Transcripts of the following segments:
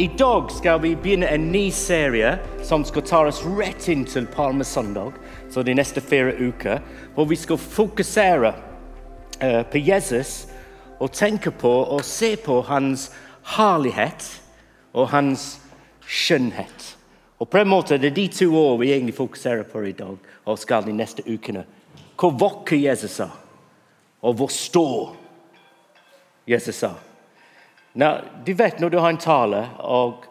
I dag skal vi begynne en ny serie som skal ta oss rett inn til Palmesøndag, så de neste fire uker, hvor vi skal fokusere uh, på Jesus og tenke på og se på hans herlighet og hans skjønnhet. Og på en måte Det er de to år vi egentlig fokuserer på i dag og skal de neste ukene. Hvor vakker Jesus er, og hvor stor Jesus er. Nå, du vet når du har en tale, og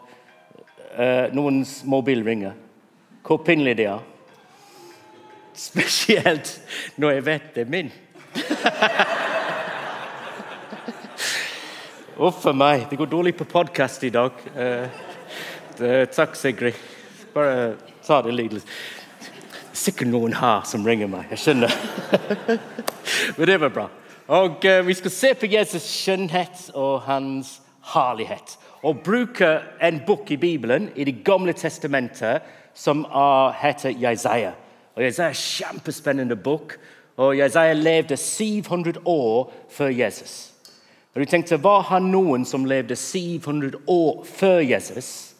uh, noens mobil ringer, hvor pinlig det er. Spesielt når jeg vet det er min. Uff a meg. Det går dårlig på podkast i dag. Uh, det, takk, Sigrid. Bare ta det litt. Sikkert noen her som ringer meg. Jeg skjønner. Men det var bra. Og uh, Vi skal se på Jesus' skjønnhet og hans herlighet. Og bruke en bok i Bibelen, i Det gamle testamentet, som heter Jesaja. Og Jesaja er en kjempespennende bok. Og Jesaja levde 700 år før Jesus. Og du tenkte, Hva har noen som levde 700 år før Jesus?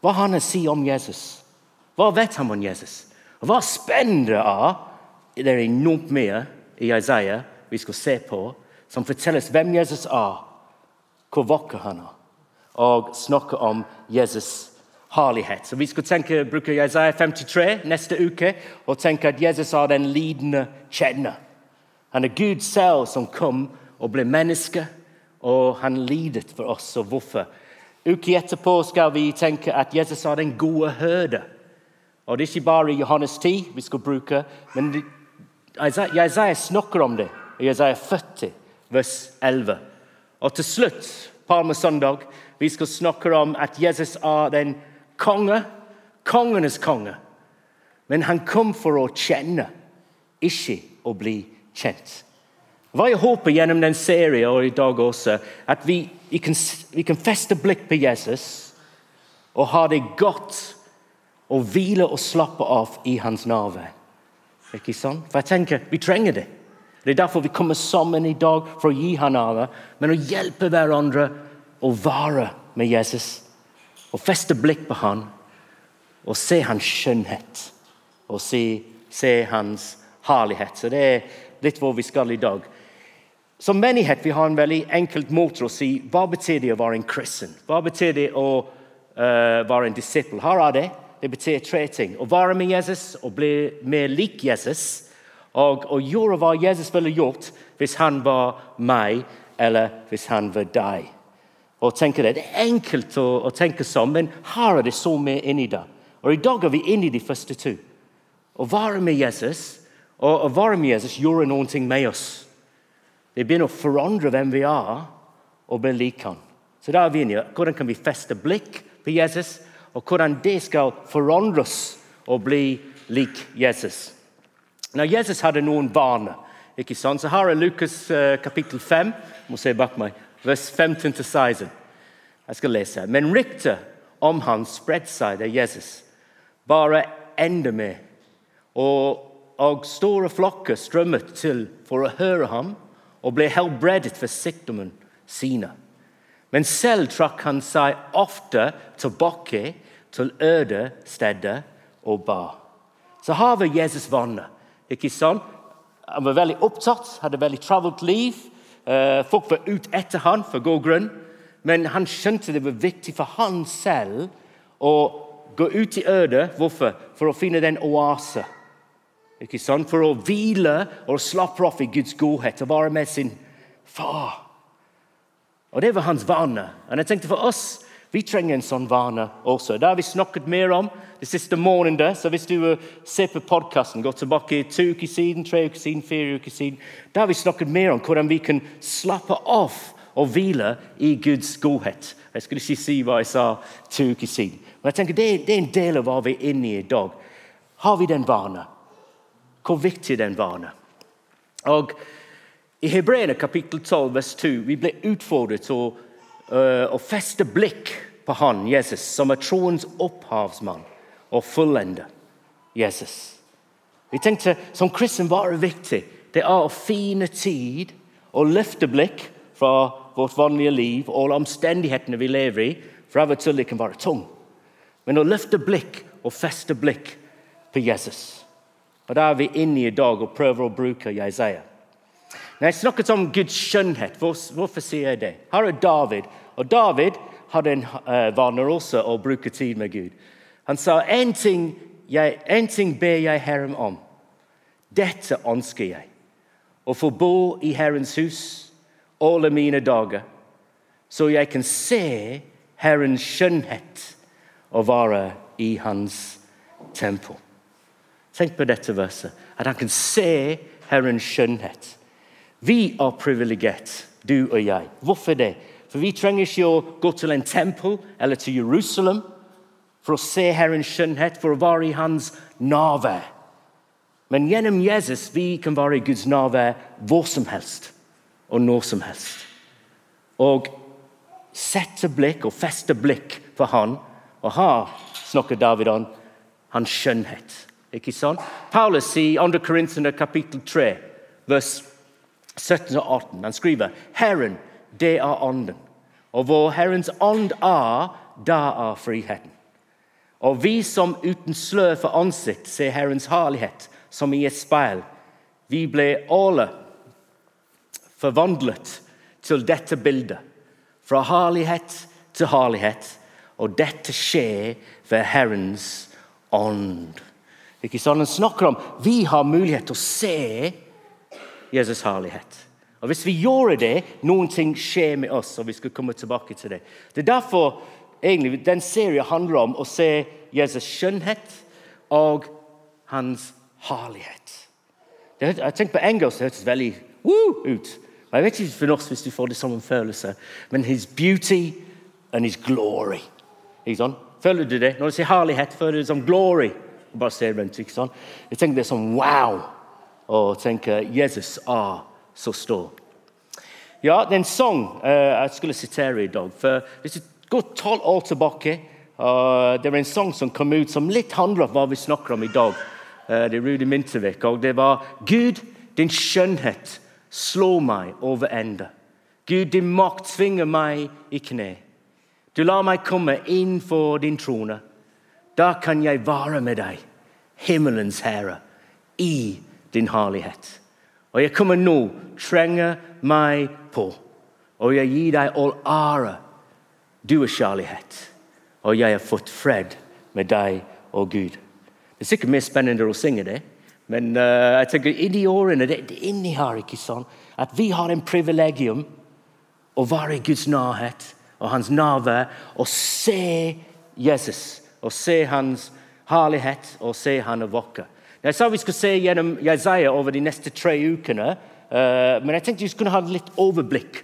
Hva har han å si om Jesus? Hva vet han om Jesus? Og Hva spennende er Det er enormt mye i Jesaja vi skal se på, som forteller hvem Jesus er, hvor vakker han er, og snakker om Jesus' herlighet. Så Vi skal tenke, bruke Jesaja 53 neste uke og tenke at Jesus er den lidende kjenner. Han er Gud selv som kom og ble menneske, og han lidet for oss. Og hvorfor? Uke etterpå skal vi tenke at Jesus er den gode hørde. Og Det er ikke bare Johannes 10 vi skal bruke, men Jesaja snakker om det i Jesaja 40, vers 11. Og til slutt, palmesøndag, vi skal snakke om at Jesus er den konge, kongenes konge. Men han kom for å kjenne, ikke å bli kjent. Hva jeg håper gjennom den serien og i dag også, at vi, vi, kan, vi kan feste blikk på Jesus og ha det godt og hvile og slappe av i hans navn. Ikke sant? For jeg tenker, Vi trenger det. Det er derfor vi kommer sammen i dag for å gi hverandre, men å hjelpe hverandre å være med Jesus. Og feste blikk på han og se hans skjønnhet og se, se hans herlighet. Så Det er litt hvor vi skal i dag. Som menighet vi har en veldig enkelt måte å si hva betyr det å være en kristen. Hva betyr det å uh, være en disippel? Her er det. Det betyr tre ting. Å være med Jesus og bli mer lik Jesus og, og gjøre hva Jesus ville gjort hvis han var meg, eller hvis han var deg. Og tenker Det Det er enkelt å, å tenke sånn, men her er det så mye inni det. Og I dag er vi inne i de første to. Å være med Jesus og å være med Jesus gjorde noe med oss. Det begynner å forandre hvem vi er, og bli lik han. Så da er vi inne. Hvordan kan vi feste blikk på Jesus, og hvordan det skal forandres og bli lik Jesus. Når Jesus hadde noen barn, ikke sant? Så Her er Lukas uh, kapittel 5, må se bak meg, vers 15-16. Jeg skal lese. Men ryktet om han spredte seg til Jesus bare enda mer. Og, og store flokker strømmet til for å høre ham og ble helbredet for sykdommen sine. Men selv trakk han seg ofte tilbake til øde steder og bar. Så har vi Jesus vannet. Ikke sant? Han var veldig opptatt, hadde veldig travelt liv. Eh, folk var ute etter han for god grunn. Men han skjønte det var viktig for han selv å gå ut i ødet. Hvorfor? For å finne den oase. Ikke sant? For å hvile og slappe av i Guds godhet og være med sin far. Og Det var hans vane. Og jeg tenkte For oss vi trenger en sånn vane også. Det har vi snakket mer om de siste månedene. Så hvis du uh, ser på podkasten, gå tilbake to uker siden, tre uker siden, fire uker siden, da har vi snakket mer om hvordan vi kan slappe av og hvile i Guds godhet. Jeg skulle ikke si hva jeg sa to uker siden. Men jeg tenker det, det er en del av hva vi er inne i i dag. Har vi den vanen? Hvor viktig er den vanen? Og I Hebreerne kapittel 12, vers 2 vi ble utfordret til å Eh, feste blikk på han, Jesus, som er troens opphavsmann og fullender. Jesus. Vi tenkte som kristen var det viktig. Det er å finne tid og løfte blikk fra vårt vanlige liv og omstendighetene vi lever i, for av og til det kan være tung. Men å løfte blikk og feste blikk på Jesus. Og Da er vi inne i dag og prøver å bruke Jesaja. Når jeg snakket om Guds skjønnhet, hvorfor sier jeg det? Her er David. Og David hadde en uh, vane også å bruke tid med Gud. Han sa en ting, jeg, en ting ber jeg Herren om. Dette ønsker jeg. Å få bo i Herrens hus alle mine dager, så jeg kan se Herrens skjønnhet og være i Hans tempel. Tenk på dette verset, at han kan se Herrens skjønnhet. Vi er privilegert, du og jeg. Hvorfor det? For Vi trenger ikke å gå til en tempel eller til Jerusalem for å se Herrens skjønnhet, for å være i Hans nærvær. Men gjennom Jesus vi kan være i Guds nærvær hvor som helst og når som helst. Og sette blikk og feste blikk på Han. Og her snakker David om hans skjønnhet. Ikke sant? Paulus i 2. Korintene kapittel 3, vers 17 og 18, han skriver Herren, det er ånden. Og hvor Herrens ånd er, da er friheten. Og vi som uten slør for ansikt ser Herrens herlighet som i et speil, vi ble alle forvandlet til dette bildet. Fra herlighet til herlighet. Og dette skjer ved Herrens ånd. Ikke sånn Han snakker om vi har mulighet til å se Jesus' herlighet. Og Hvis vi gjorde det, noen ting skjer med oss. og vi skal komme tilbake til Det Det er derfor egentlig den serien handler om å se Jesus' skjønnhet og hans herlighet. Det, jeg tenker På engelsk det hørtes veldig woo ut. Jeg vet ikke for norsk hvis du får det som en følelse, men his beauty and his glory. Ikke sånn? Føler du det? Når du sier herlighet, føler du det som glory. Bare se rundt, ikke sånn? Jeg tenker det er som wow. Og tenker Jesus er så stor. Ja, det er uh, jeg skulle sitere i dag. for Hvis du går tolv år tilbake uh, Det er en sang som kom ut som litt handler om hva vi snakker om i dag. Uh, det er Rudi Mintervik. Og det var Gud, din skjønnhet slår meg over ende. Gud, din makt tvinger meg i kne. Du lar meg komme inn for din trone. Da kan jeg være med deg, himmelens herre, i din herlighet. Og jeg kommer nå, trenger meg på, og jeg gir deg all ære. Du er kjærlighet, og jeg har fått fred med deg og Gud. Det er sikkert mer spennende å synge det, men uh, jeg tenker inni årene, det, det inni her, ikke sånn, at vi har en privilegium å være i Guds nærhet og hans nærvær og se Jesus og se hans herlighet og se han er vakker. Jeg sa vi skulle se gjennom Jesaja over de neste tre ukene, uh, men jeg tenkte vi skulle ha litt overblikk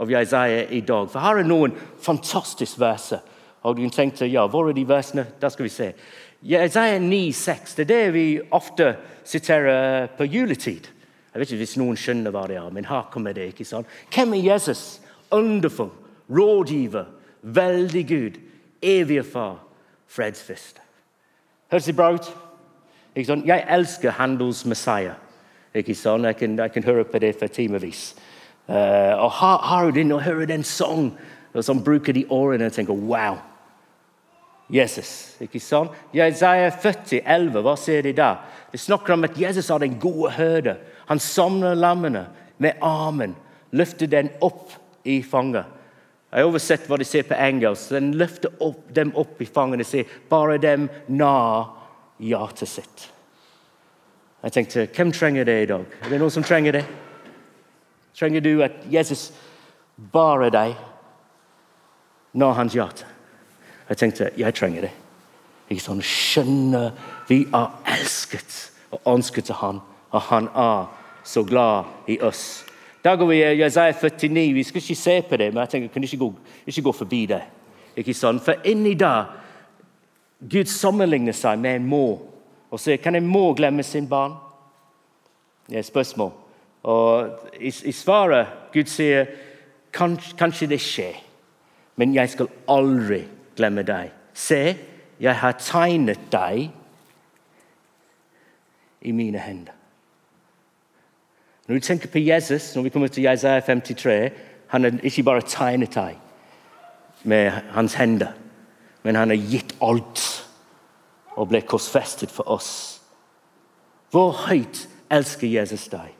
av Jesaja i dag. For her er noen fantastiske verser. Og du tenkte ja, hvor er de versene? Da skal vi se. Jesaja 9,6 det er det vi ofte siterer på juletid. Jeg vet ikke hvis noen skjønner hva det er, men her kommer det. ikke sant? Hvem er Jesus? Underfull rådgiver, veldig Gud, evige far, fredsfyrste. Høres det bra ut? Jeg elsker Handels Messiah. Ikke sånn? Jeg kan, jeg kan høre på det for timevis. Uh, og har, har du å høre den sang som bruker de årene og tenker wow. Jesus. ikke sånn? Jesaja 40, 11, hva sier de da? De snakker om at Jesus har den gode hørde. Han samler lammene med armen, løfter den opp i fanget. Jeg har oversett hva de sier på engelsk. Den løfter opp, dem opp i fanget og sier bare dem nær hjertet sitt. Jeg tenkte, Hvem trenger det i dag? Er det noen som trenger det? Trenger du at Jesus bare deg når hans hjerte? Jeg tenkte jeg trenger det. Ikke sånn, Skjønner vi er elsket og ønsket til han, og han er så glad i oss. Da går vi i Jesaja 49. Vi skal ikke se på det, men jeg tenker, kan ikke gå, ikke gå forbi det. Ikke sånn? For inni det Gud sammenligner seg med en mor og sier kan en mor glemme sin barn? Det er et spørsmål. Og i, i svaret Gud sier kanskje, kanskje det skjer, men jeg skal aldri glemme deg. Se, jeg har tegnet deg i mine hender. Når du tenker på Jesus, når vi kommer til Jesaja 53, han har ikke bare tegnet deg. med hans hender, men han har gitt alt og ble korsfestet for oss. Hvor høyt elsker Jesus deg?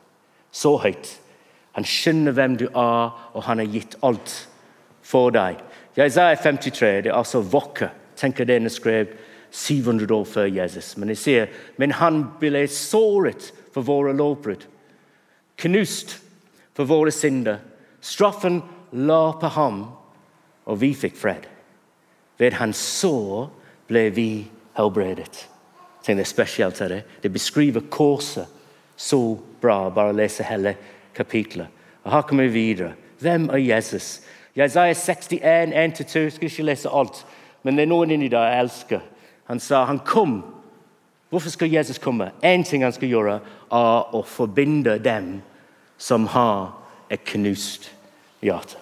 Så høyt. Han skjønner hvem du er, og han har gitt alt for deg. Jesaja 53 det er altså våkker. Tenker den er skrevet 700 år før Jesus. Men jeg sier, men han ble såret for våre lovbrudd, knust for våre synder. Straffen la på ham, og vi fikk fred. Ved hans sår ble vi helbredet. Det er spesielt. Det Det beskriver korset så bra. Bare lese hele kapitlet. Og Her kommer vi videre. Hvem er Jesus? Jesaja 61, 1-2. Skal ikke lese alt, men det er noen inni der jeg elsker. Han sa han kom. Hvorfor skal Jesus komme? Én ting han skal gjøre, er å forbinde dem som har et knust hjerte.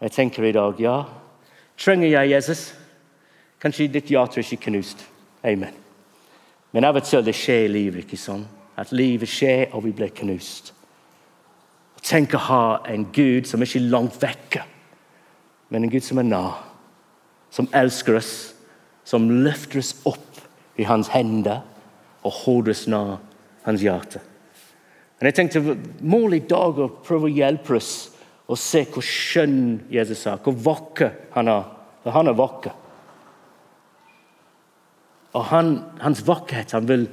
Jeg tenker i dag ja, trenger jeg Jesus? Kanskje ditt hjerte er ikke knust. Amen. Men av og til det skjer i livet. ikke sånn? At livet skjer, og vi blir knust. Tenk å ha en Gud som ikke er langt vekke, men en Gud som er nær. Som elsker oss, som løfter oss opp i hans hender og holder oss nær hans hjerte. Og jeg tenkte Målet i dag å prøve å hjelpe oss å se hvor skjønn Jesus er, hvor vakker han er. For han er vakker. Og han, hans vakkerhet han vil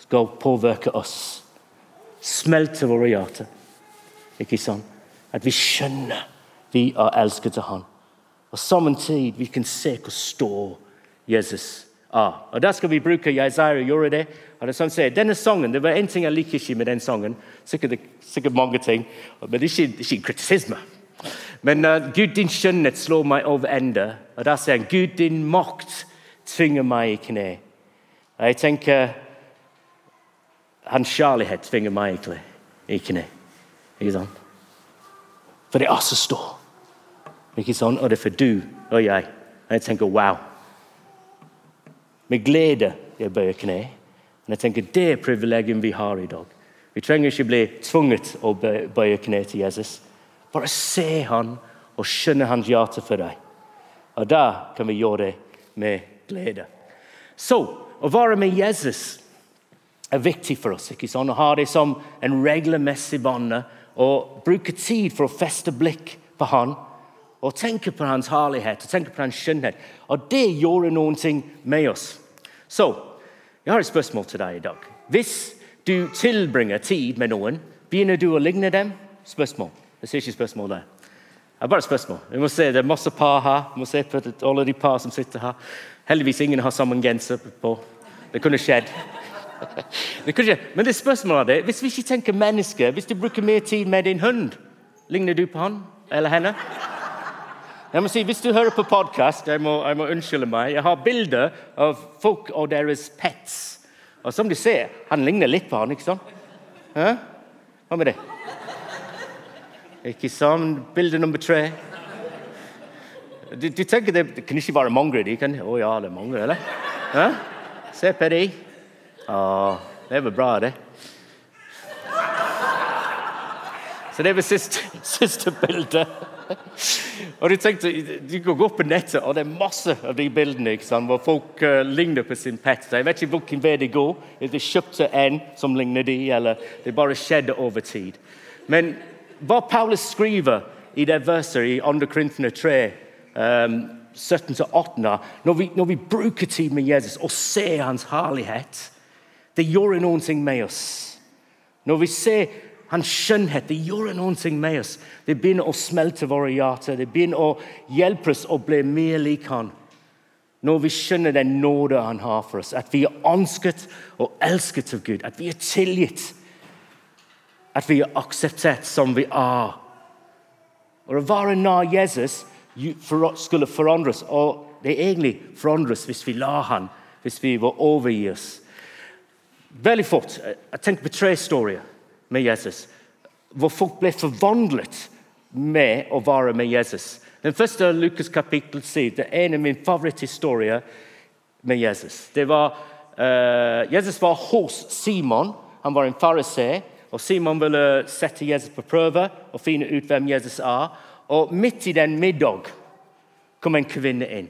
skal påvirke oss. Smelte våre hjerter. Ikke sant? At vi skjønner vi er elsket av Han. Og samtidig vi kan se hvor stor Jesus er. Og Da skal vi bruke Jesaja gjøre det. Det er sånn sier, Denne sangen, det var én ting jeg liker ikke med den sangen. Sikkert, sikkert mange ting, men det er ikke, ikke kritisisme. Men uh, Gud, din skjønnhet slår meg over ende. Og da sier han, Gud, din makt tvinger meg i kne. Og jeg tenker Hans kjærlighet tvinger meg i kne. Ikke sant? For det er så stor. Ikke sant? Og det er for du og jeg. Og jeg tenker wow. Med glede jeg bøyer kne. Men jeg tenker det er privilegium vi har i dag. Vi trenger ikke bli tvunget å bøye kne til Jesus. Bare se han og skjønne hans hjerte for deg. Og da kan vi gjøre det med glede. Så å være med Jesus er viktig for oss. ikke sånn? Å ha det som en regelmessig vane og bruke tid for å feste blikk på han og tenke på hans herlighet og tenke på hans skjønnhet. Og det gjorde noen ting med oss. Så jeg har et spørsmål til deg i dag. Hvis du tilbringer tid med noen, begynner du å ligne dem? Spørsmål. Jeg ser ikke spørsmål der. Det er bare et spørsmål. Vi må se, Det er masse par her. Vi må se på alle de par som sitter her. Heldigvis ingen har samme genser på. Det kunne skjedd. Det kunne skjedd. Men det spørsmålet er hvis vi ikke tenker mennesker, hvis du bruker mer tid med din hund, ligner du på han eller henne? Jeg må si, Hvis du hører på podkast, jeg, jeg, må unnskylde meg. Jeg har bilder av folk og deres pets. Og som du ser, han ligner litt på han, ikke sant? Hva med det? Ikke sant? Bilde nummer tre. Du, du, tenker det, det kan ikke være mange de kan, Å ja, det er mange, eller? Hæ? Se på de. Å, det var bra, det. Så det var siste, siste bilde. Og Du tenkte, du går opp på nettet, og det er masse av de bildene ikke sant, hvor folk uh, ligner på sin pet. Jeg vet ikke hvilken vei de går. Er det kjøpte en som ligner de, eller det bare skjedde over tid. Men hva Paulus skriver i det verset i 2. Korintene 3 um, 17-18 når, når vi bruker tid med Jesus og ser hans herlighet, det gjør noe med oss. Når vi ser hans skjønnhet, det gjør noe med oss. Det begynner å smelte våre hjerter. Det begynner å hjelpe oss å bli mer lik han. Når vi skjønner den nåde han har for oss, at vi er ønsket og elsket av Gud, at vi er tilgitt, at vi er akseptert som vi er. Og Å være nær Jesus skulle forandres. Og det egentlig forandres hvis vi lar han, hvis vi vil overgi oss. Veldig fort. Jeg tenker på tre historier med Jesus hvor folk ble forvandlet med å være med Jesus. Den første Lukas kapittel 7. Det er en av mine favoritthistorier med Jesus. Det var, uh, Jesus var hos Simon. Han var en fariser. og Simon ville sette Jesus på prøve og finne ut hvem Jesus er. Og midt i den middag kom en kvinne inn.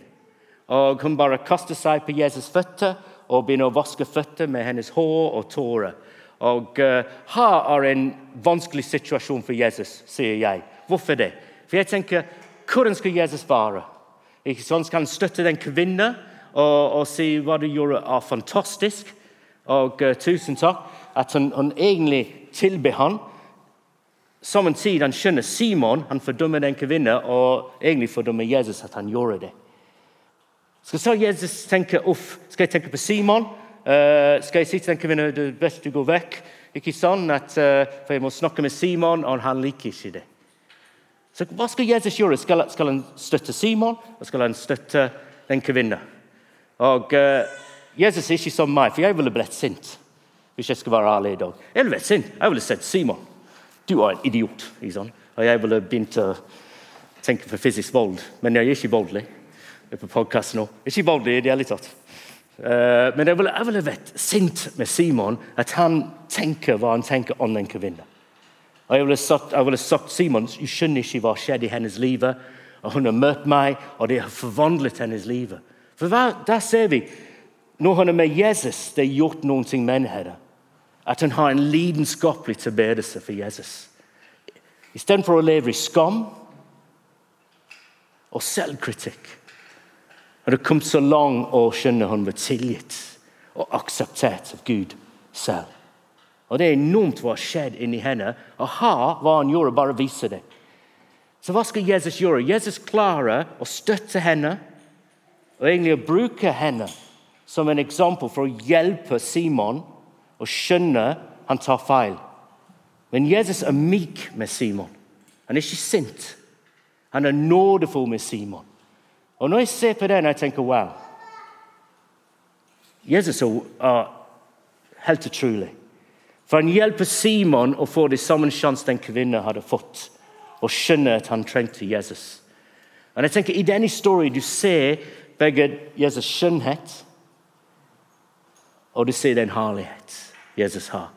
Og Hun bare kastet seg på Jesus' føtter og begynner å vaske føtter med hennes hår og tårer. Og uh, Her er en vanskelig situasjon for Jesus, sier jeg. Hvorfor det? For jeg tenker, Hvordan skal Jesus være? Ikke sånn Skal han støtte den kvinnen og, og si hva du gjorde er fantastisk? Og uh, tusen takk. At han, han egentlig tilber han. Samtidig han skjønner Simon han fordømmer den kvinnen, og egentlig fordømmer Jesus at han gjorde det. Skal så Jesus tenke uff, skal jeg tenke på Simon? Uh, skal jeg si til den kvinnen det er best du går vekk? Ikke sånn at, uh, For jeg må snakke med Simon, og han liker ikke det. Så Hva skal Jesus gjøre? Skal, skal han støtte Simon, og skal han støtte den kvinnen? Og uh, Jesus er ikke som meg, for jeg ville blitt sint. Hvis jeg skal være ærlig i dag. Jeg ville blitt sint. Jeg ville sett Simon. Du er en idiot. Liksom. Og jeg ville begynt å tenke på fysisk vold. Men jeg er ikke voldelig Jeg er på podkast nå. Ikke voldelig i det hele tatt. Uh, men jeg ville, jeg ville vært sint med Simon, at han tenker hva han tenker om den kvinnen. Og jeg ville, sagt, jeg ville sagt Simon du skjønner ikke hva skjedde i hennes liv. Og hun har møtt meg, og det har forvandlet hennes liv. For hva, Der ser vi når hun er med Jesus, det er gjort noen ting med henne. At hun har en lidenskapelig tilbedelse for Jesus. Istedenfor å leve i skam og selvkritikk og det kom så langt å skjønne han var tilgitt og akseptert av Gud selv. Og Det er enormt hva har skjedd inni henne. Og her hva han gjorde, bare vise det. Så hva skal Jesus gjøre? Jesus klarer å støtte henne og egentlig å bruke henne som en eksempel for å hjelpe Simon å skjønne han tar feil. Men Jesus er myk med Simon. Han er ikke sint. Han er nådefull med Simon. Og Når jeg ser på den, jeg tenker wow Jesus er helt utrolig. For Han hjelper Simon å få det samme sjanse den kvinnen hadde fått, og skjønne at han trengte Jesus. Og jeg tenker I den historien du ser begge Jesus' skjønnhet og du ser den herlighet Jesus har.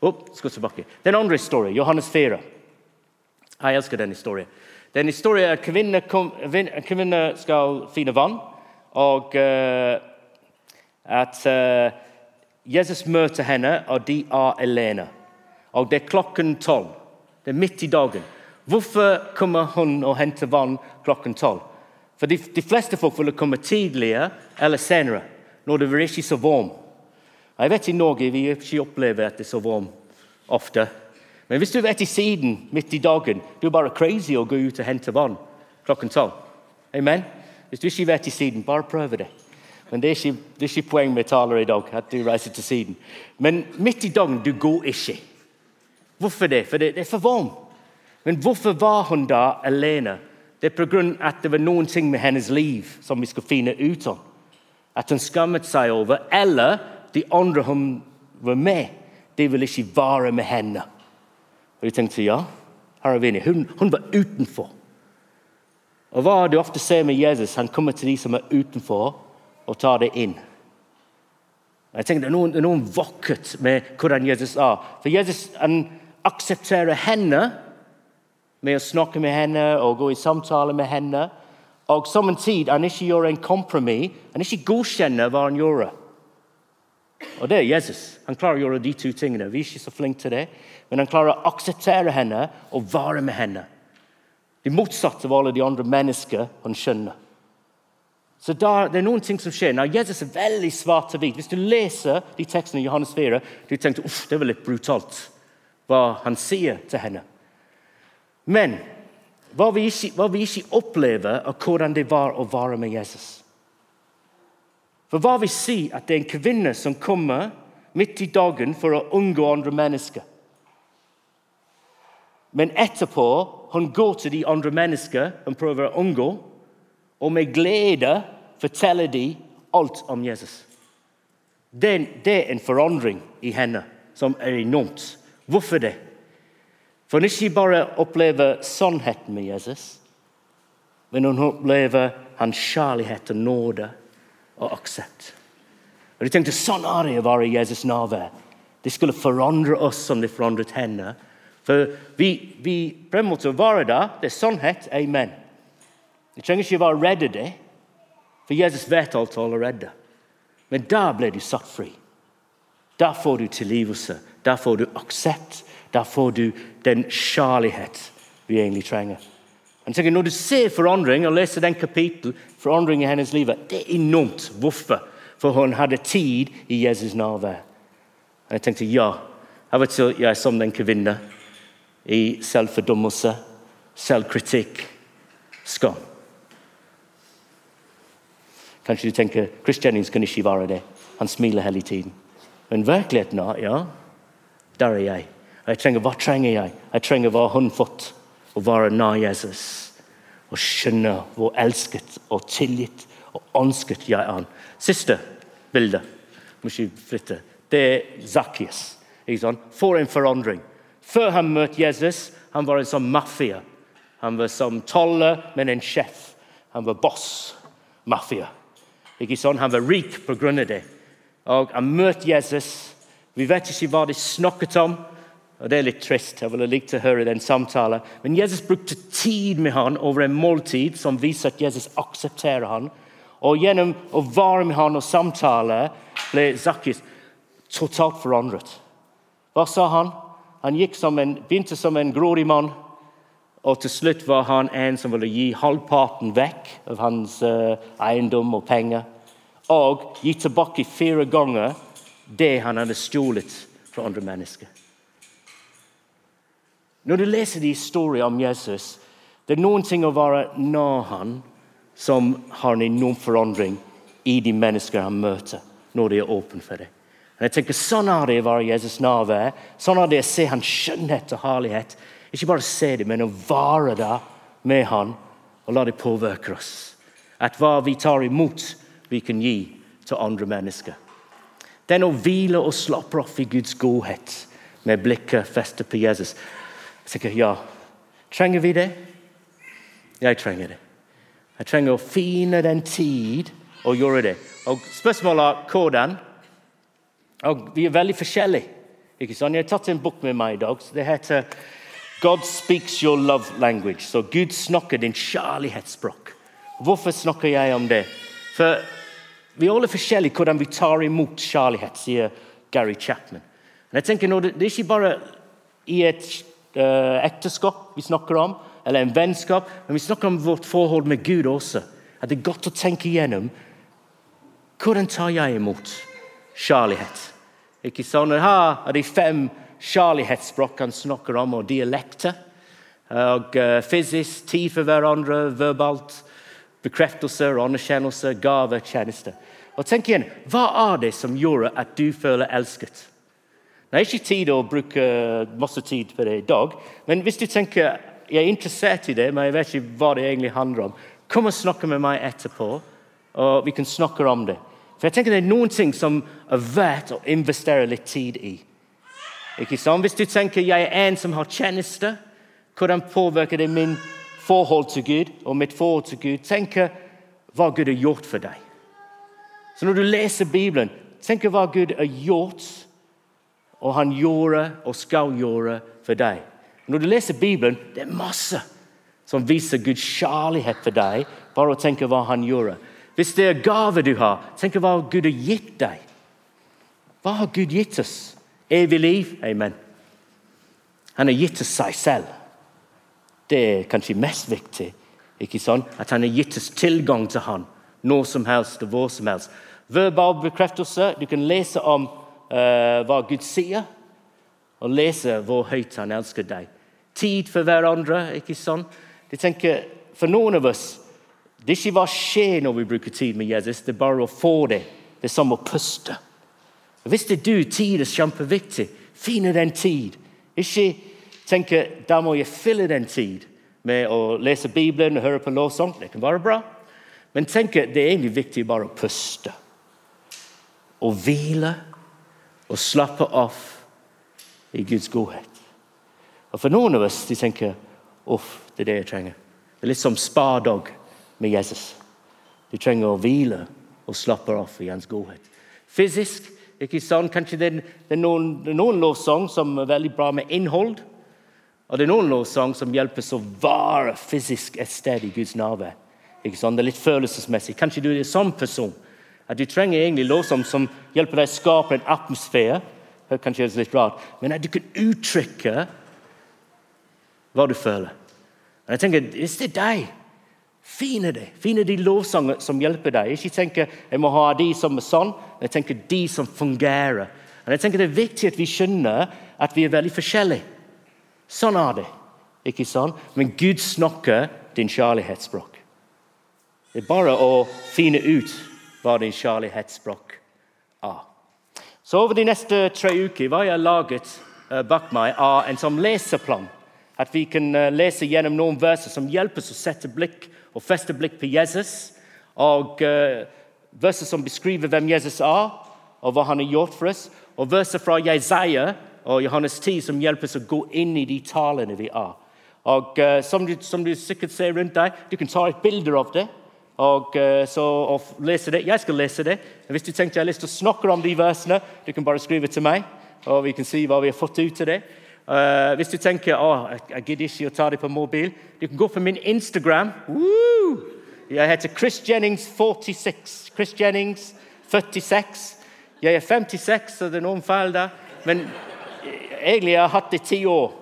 Opp, skal tilbake. Den andre historien, Johannes 4. Jeg elsker den historien. Det er en historie at kvinner, kvinner skal finne vann, og uh, at uh, Jesus møter henne, og de er alene. Og Det er klokken tolv. Det er midt i dagen. Hvorfor kommer hun og henter vann klokken tolv? For de, de, fleste folk vil komme tidligere eller senere, når det ikke er så varmt. Jeg vet I Norge vi ikke opplever at det er så varmt ofte. Men hvis du er i siden midt i dagen, du er bare crazy å gå ut og hente vann klokken tolv. Amen? Hvis du ikke er i siden, bare prøv det. Men det er ikke, det er ikke poeng med taler i dag. at du reiser til siden. Men midt i dagen, du går ikke. Hvorfor det? For det, det er for varmt. Men hvorfor var hun da alene? Det er pga. at det var noen ting med hennes liv som vi skal finne ut om. At hun skammet seg over, eller de andre hun var med, de ville ikke være med henne. Og de tenkte ja, her er vi inne. Hun, hun var utenfor. Og hva du ofte ser med Jesus? Han kommer til de som er utenfor, og tar det inn. Jeg tenker Det er noe, noe vakkert med hvordan Jesus er. For Jesus han aksepterer henne med å snakke med henne og gå i samtale med henne. Og samtidig han ikke gjør en kompromiss. Han ikke godkjenner hva han gjør. Og det er Jesus. Han klarer å gjøre de to tingene. Vi er ikke så flinke til det, men han klarer å akseptere henne og være med henne. Det motsatte av alle de andre mennesker han skjønner. Så der, Det er noen ting som skjer. Når Jesus er veldig svart og hvit. Hvis du leser de tekstene i Johannes 4, du tenker uff, det var litt brutalt hva han sier til henne. Men hva vi ikke, hva vi ikke opplever, er hvordan det var å være med Jesus. For hva vil si at det er en kvinne som kommer midt i dagen for å unngå andre mennesker? Men etterpå hun går til de andre mennesker hun prøver å unngå, og med glede forteller de alt om Jesus. Det, det er en forandring i henne som er enormt. Hvorfor det? For hun ikke bare opplever sannheten med Jesus, men hun opplever hans kjærlighet og nåde og aksept. Og de tenkte sånn er det å være i Jesus nærvær. Det skulle forandre oss som det forandret henne. For vi, vi på en være der. Det er sannhet. Amen. Vi trenger ikke være redde det, for Jesus vet alt allerede. Men der ble du satt fri. Der får du tilgivelse. Der får du aksept. Der får du den kjærlighet vi egentlig trenger. Jeg tenker, når du ser forandring og leser den kapittel, forandring i hennes liv, det er enormt. Hvorfor? For hun hadde tid i Jesus nærvær. Jeg tenkte ja, jeg vet ikke, jeg er som den kvinnen i selvfordømmelse, selvkritikk, skam. Kanskje du tenker Chris Jennings kan ikke være det. Han smiler hele tiden. Men virkeligheten er ja, der er jeg. Jeg trenger, Hva trenger jeg? Jeg trenger hva hun fått å være nær Jesus og skjønne hvor elsket og tilgitt og ønsket jeg er. Siste bilde må ikke flytte. Det er Zakkias. For en forandring. Før han møtte Jesus, han var en sånn mafia. Han var som toller, men en sjef. Han var boss. Mafia. Ikke sånn? Han var rik pga. det. Og Han møtte Jesus. Vi vet ikke hva de snakket om. Og Det er litt trist. Jeg ville likt å høre den samtalen. Men Jesus brukte tid med han over en måltid som viser at Jesus aksepterer han. Og Gjennom å være med han og samtale ble Zakkis totalt forandret. Hva sa han? Han som en, begynte som en grådig mann, og til slutt var han en som ville gi halvparten vekk av hans uh, eiendom og penger. Og gi tilbake fire ganger det han hadde stjålet fra andre mennesker. Når du leser de historiene om Jesus, det er noen ting å være nær han som har en enorm forandring i de mennesker han møter, når de er åpne for det. Og jeg tenker, Sånn er det å være Jesus nærvær. Sånn er det å se hans skjønnhet og herlighet. Ikke bare se det, men å være der med han og la det påvirke oss. At hva vi tar imot, vi kan gi til andre mennesker. Den å hvile og slappe av i Guds godhet med blikket festet på Jesus. Tenker, ja, Trenger vi det? Jeg trenger det. Jeg trenger å finne den tid å gjøre det. Og Spørsmålet er hvordan. Og Vi er veldig forskjellige. ikke sant? Jeg har tatt en bok med meg i dag. det heter 'God speaks your love language'. Så Gud snakker din kjærlighetsspråk. Hvorfor snakker jeg om det? For vi er alle forskjellige hvordan vi tar imot kjærlighet, sier Gary Chapman. Men jeg tenker nå, Det er ikke bare i et ekteskap vi snakker om, eller en vennskap, men vi snakker om vårt forhold med Gud også. At det er godt å tenke igjennom hvordan tar jeg imot kjærlighet. Ikke sånn, Her er de fem kjærlighetsspråk han snakker om, og dialekter. Og uh, fysisk, tid for hverandre, verbalt, bekreftelser, anerkjennelse, gaver, tjenester. Og tenk igjen, Hva er det som gjør at du føler elsket? Det er ikke tid å bruke masse tid på det i dag, men hvis du tenker jeg er interessert i det, men jeg vet ikke hva det egentlig handler om, kom og snakk med meg etterpå, og vi kan snakke om det. For jeg tenker Det er noen ting som er verdt å investere litt tid i. Ikke sant? Hvis du tenker jeg er en som har tjeneste, hvordan påvirker det min forhold til Gud og mitt forhold til Gud? Tenk hva Gud har gjort for deg. Så Når du leser Bibelen, tenk hva Gud har gjort og han gjorde og skal gjøre for deg. Når du leser Bibelen, det er masse som viser Guds kjærlighet for deg. Bare å tenke hva han gjorde. Hvis det er gave du har, tenk hva Gud har gitt deg. Hva har Gud gitt oss? Evig liv? Amen. Han har gitt oss seg selv. Det er kanskje mest viktig. ikke sånn? At han har gitt oss tilgang til han, når som helst og hvor som helst. Verbal bekreftelse. Du kan lese om hva Gud sier, og lese hvor høyt han elsker deg. Tid for hverandre, ikke sånn? De tenker, For noen av oss det er ikke hva skjer når vi bruker tid med Jesus, det er bare å få det. Det er som å puste. Hvis det er du, tid er kjempeviktig. Finne den tid. Ikke tenke da må jeg fylle den tid med å lese Bibelen og høre på lovsang. Det kan være bra. Men tenke, det er egentlig viktig bare å puste. Og hvile og slappe av i Guds godhet. Og For noen av oss de tenker uff, det er det jeg trenger. Det er litt som spadag med Jesus. Du trenger å hvile og slappe av i hans godhet. Fysisk ikke sånn, Kanskje det er, noen, noen lovsang som er veldig bra med innhold. Og det er noen lovsang som hjelper å være fysisk et sted i Guds nærvær. Ikke sånn? Det er litt følelsesmessig. Kanskje du er en sånn person at du trenger egentlig lov som hjelper deg å skape en atmosfære. Det kanskje høres litt rart, men at du kan uttrykke hva du føler. Og jeg tenker, Hvis det er deg, finne det. Finne de lovsanger som hjelper deg. Ikke tenke jeg må ha de som er sånn, jeg tenker de som fungerer. Og jeg tenker Det er viktig at vi skjønner at vi er veldig forskjellige. Sånn er det. ikke sånn? Men Gud snakker din kjærlighetsspråk. Det er bare å finne ut hva din kjærlighetsspråk er. Så over de neste tre uker hva jeg laget uh, bak meg, av en sånn leseplan. At vi kan uh, lese gjennom noen verser som hjelper oss å sette blikk og feste blikk på Jesus. Og uh, verser som beskriver hvem Jesus er, og hva han har gjort for oss. Og verser fra Jesaja og Johannes 10 som hjelper oss å gå inn i de talene vi er. Og som, du, som, du, sikkert ser rundt deg, Du kan ta et bilde av det og, uh, så, og lese det. Jeg skal lese det. Hvis du tenkte jeg har lyst til å snakke om de versene, du kan bare skrive til meg, og vi kan si hva vi har fått ut av det. Uh, hvis du tenker å, jeg, gidder ikke å ta det på mobil, du kan gå på min Instagram. Woo! Jeg heter Chris Jennings 46. Chris Jennings 46. Jeg er 56, så det er noen feil der. Men egentlig har jeg hatt det i ti år.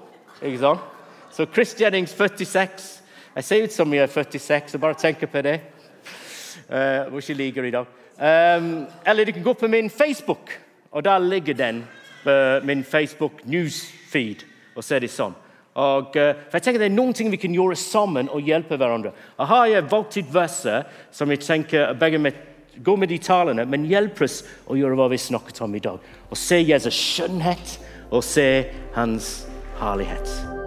ikke sant? Så Chris Jennings 46. Jeg ser ut som jeg er 46, så bare tenk på det. Uh, hvor ikke liker i dag. Um, eller du kan gå på min Facebook, og der ligger den på min Facebook newsfeed. og se det sånn. Og, uh, for jeg tenker Det er noen ting vi kan gjøre sammen og hjelpe hverandre. Og har jeg valgt ut vers som jeg tenker begge med, gå med de talene, men hjelp oss å gjøre hva vi snakket om i dag. Og se Jesus skjønnhet og se hans herlighet.